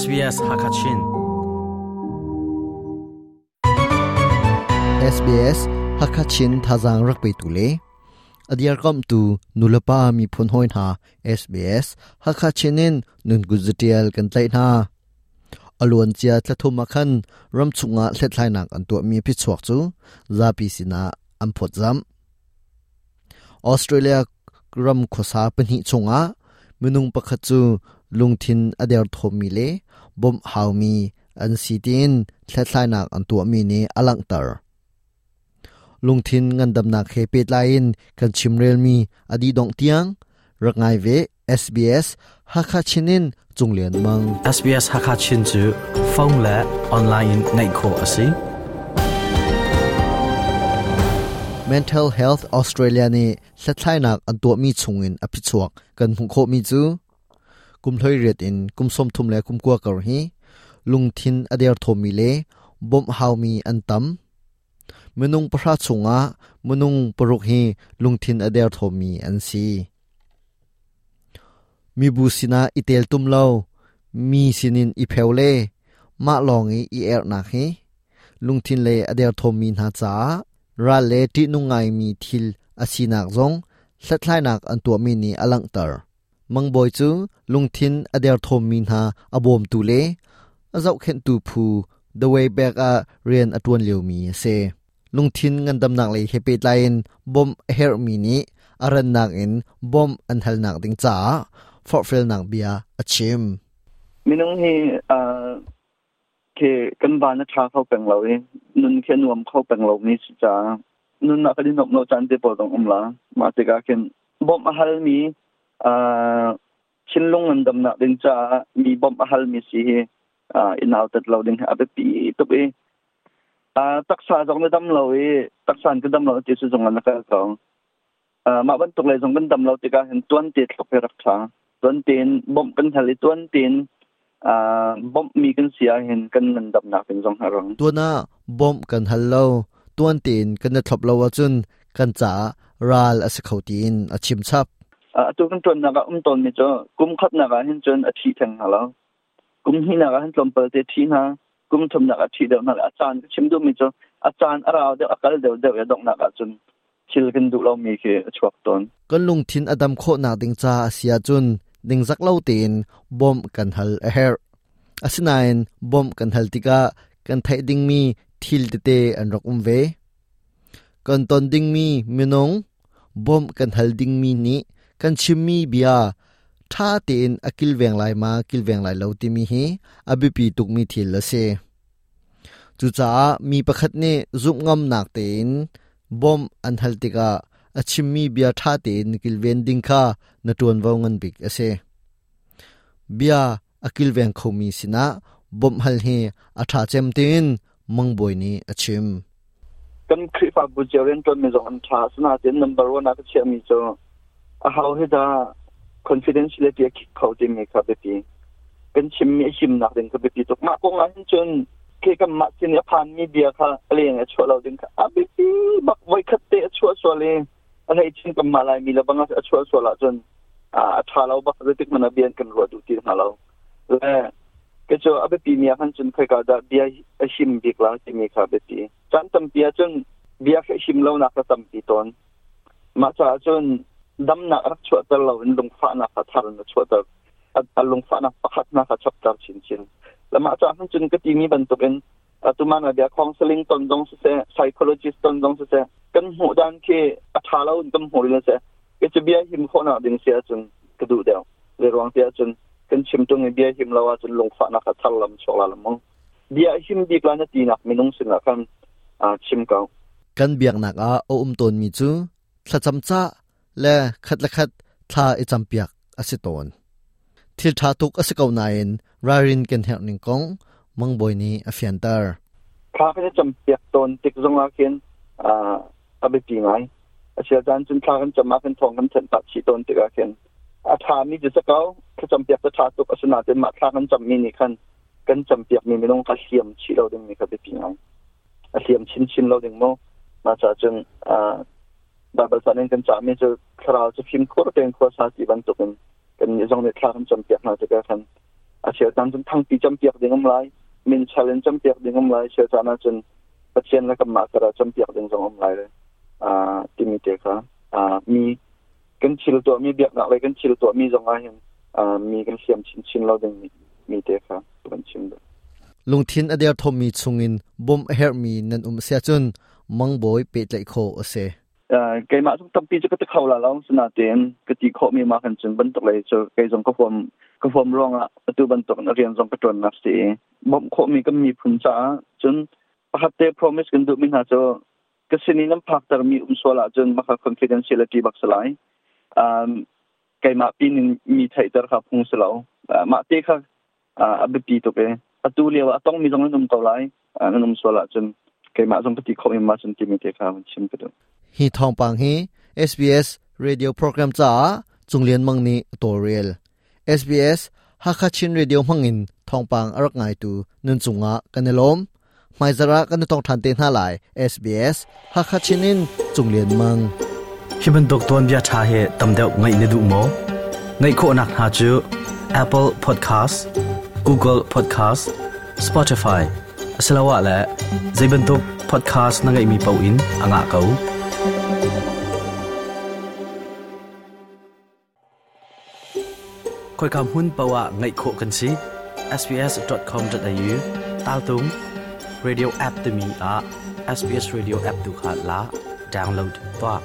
SBS Hakachin SBS Hakachin thazang rakpe tule adiar k o m tu nulapa mi phun hoin ha SBS Hakachinin nun guzatial kan tlai na alon chia tlathum akhan ram chunga hlethlai nak an tu mi phi chuak chu zapi sina am phot z a m Australia ram khosa pani chunga minung p a k h a chu ลุงทินอเดียร์ทมีเลบุมฮาวมีอันซีตินเทลไลนักอันตัวมีนีอลังเตอร์ลุงทินเงินดำหนักเฮเปตไลน์กันชิมเรลมีอดีดงเตียงรักไงเว SBS ฮักคาชินินจงเลียนมัง SBS ฮักคาชินจูฟงเละออนไลน์ในโคอสิ Mental Health Australia นี่แทลไลนักอันตัวมีชงินอภิชวกกันพุงโคมีจูกุมลอยเรียดอินกุมสมทุมและกุมกัวกรฮีลุงทินอเดียร์ทมีเลบ่มฮาวมีอันตัมมนุงพระสุงะมนุงปรุกฮีลุงทินอเดียร์ทมีอันซีมีบูสินาอิเตลตุมเลามีสินินอิเพลเลมาลองอีอีเอร์นกฮีลุงทินเลอเดียร์ทมีนาจาราเลตินุงไงมีทิลอาศินักจงสัตไลนักอันตัวมินีอลังเตอร์มังบอยจูลุงทินอเดลทมินฮาอาบอมตูเลอาเจาเข็นตูพู The way back อาเรียนอตวนเลียวมีเซลุงทินเงินดำนักเลยเฮปไลน์บอมเฮร์มินีอารันนักเอินบอมอันเฮลนักดิงจ้าฟอร์ฟิลนักเบียอาชิมมินงเฮอาเคกันบานชาเข้าแป็นเราเองนุนเคนวมเข้าแป็นเรานี่สิจ้านุนนักดินนกโนจันเดปอตองอมลามาติกาเคนบอมอันเฮลมี Ah, chin long an dam na ding cha mi bom hal mi si hi in out at lo ding à pi to be a ah, taksa jong dam lo e taksan ke dam lo ti su jong na ka ka ah, ma ban tuk le jong kan dam lo ti ka hen tuân ti tlok pe rắc tha tuân tin bom kan hal tuân tin a bom mi kan sia hen kan nan dam na pen jong Tuân à, bom kan hal lo tuan tin kan na thlop lo chân chun trả, cha ral asikhautin achim chap à kan ton na ga um ton mi cho kum khat na ga hin chon a thi thang hala kum hi na ga hin tlom pal te thi na kum thum na ga thi de na ga chan chim đâu mi cho a chan ara de akal de đâu ya dong na ga chun chil kan du lo mi ke chuak ton kan lùng thin adam khó na đình cha xia chun đình giấc lâu tiền bom kan hal a her asinain bom kan hal tika kan thấy đình mi thil te te an rok um về kan ton đình mi mi nong bom kan hal đình mi ni kan chimmi bia tha te in akil veng lai ma kil veng lai lo ti mi hi abipi tuk mi thil la se chu cha mi pakhat ne zup ngam nak te in bom an hal ti ka achimmi bia tha te in kil ven ding kha na ton wa ngan bik ase bia akil veng khomi sina bom hal he atha chem tin mang boi ni achim kan khripa bu jeren ton me zo an tha sna ten number one a che mi cho อาเหารทีนจะ confidentiality เขาจะมีครับเปบีเป็นชิมมีชิมหนักดึงครับเปบีตกมากงั้นจนเคกันมาจีนี่ผ่นมีเดียค่ะอะไรอย่างเงี้ยช่วยเราดึงค่ะอาเปบีบักไว้คัดเตะช่วชั่วเลยอะไรชิมกันมาลายมีแล้วบางอ่ะช่วชั่วละจนอ่าชาเราบักจะติดมันเบียนกันรัวดูที่มาเราและก็จะอาเปบีมีอัหาจนเคยก็จะเบียชิมบิกลางที่นี่ครับเบบีจันตัมเบียจนเบียแค่ชิมเราหนักตัมปีตอนมาจาจนดำหนักรักชวดตลอดลงฟ้านาขัดทันชวดตลลงฟ้านาปะคัดนาขัดชอบตาชินชินแล้วมาจากนั้นจึงก็ทีมีบรรทุกเองอาตุมานเดียคองสลิงตนตรงเสีย psychologist ตนตรงเสียกันหูด้านเคอาฐาเรากันหูเลยเสียก็จะเบียหิมคนอ่ะดึงเสียจนกระดูเดียวเรื่องเสียจนกันชิมตรงเบียหิมเราจนลงฟ้านาขัดทารลำชกลำมองเบียหิมดีกว่านทีนักมีนุ่งสินักกันชิมเก่ากันเบียหนักอ่ะโอุมตนมีจูสถ้จำจ้าและขัดละขัดทาอิจำเปียกอสิตนทิลทาทุกอสิกาวนายนรารินเกนเฮนิงกงมังบอยนี้อเฟียนเตอร์ทาเป็นจำเปียกตนติกจงอาเคียนอ่าอบิปีไงอาจารย์จุนทากันจะมากันทองกันเฉินตัดชีตนติกาเคียนอาทามีจุสเกาขจำเปียกจะทาทุกอสนาเป็นมาทากันจำมีนี่คันกันจำเปียกมีไม่ต้องกระเทียมชีเราดึงมีกับปีไงอาเทียมชิ้นชิ้นเราดึงโมมาจากจนอ่า babal san in kan cha mi chu thara chu phim khur ten khur sa ti ban tukin kan ni jong ne thlaram cham piak na ka khan a che tan chun thang pi cham piak dingam lai min challenge cham piak dingam lai che cha na chun patchen la kam ma kara cham piak ding jong am lai le a ti mi te kha a mi kan chil to mi biak na lai kan chil to mi jong a hin a mi kan siam chin chin lo ding mi mi te kha kan chin da lung thin ader thom mi chungin bom her um se chun mang boy pe lai kho ase กมาสุตั้งปีจะก็ตะเข้าละล้องสนาเตนกติขอมีมาขันจึงบรรจุเลยจะกจงก็ฟอมก็ฟอมรองอ่ะประตูบรรจุนักเรียนจงกระตุนนักสีบ่มขอมีก็มีผุ่จ้าจนประคับเตพรอมิสกันดูมินหาจก็สนี้น้ำพักตรมีอุ้มสวละจนมาคอนฟิเดนซียลทีบักสลายอ่าไกมาปีนึงมีไทยตรครับพุ่งสลาอ่ามาเตคับอ่าอบปีตัวเปประตูเลี้ยวต้องมีตรงน้นนุ่มเท่าไรอ่านุ่มสวละจนไกมาจงกติขอมีมาจนทีมีเตค่ะชิมกระดูฮีทองปังฮี SBS Radio Program จ้าจุงเลียนมังนี้ตัวเรียล SBS ฮักคาชิน r ดิโอมังอินทองปังอรักไงตูนุนจุงอ่ะกันเนลมไม่จระกันต้องทันเต็นท่าไหล SBS ฮักคาชินินจุงเลียนมังฮิบันดกตอนบียชาเฮตำเดวไงในดูมอไงโคนักหาจู Apple Podcast Google Podcast Spotify สลาวะและเ i b b e n t u Podcast นั่งไงมีเป้าอินอ่างเขาคอยคำหุ้นปะวะไงโคกันซี sbs.com.au ตาลตุง radio app ตมีอ่ะ SBS radio app ดูขาดละดาวน์โหลดตัว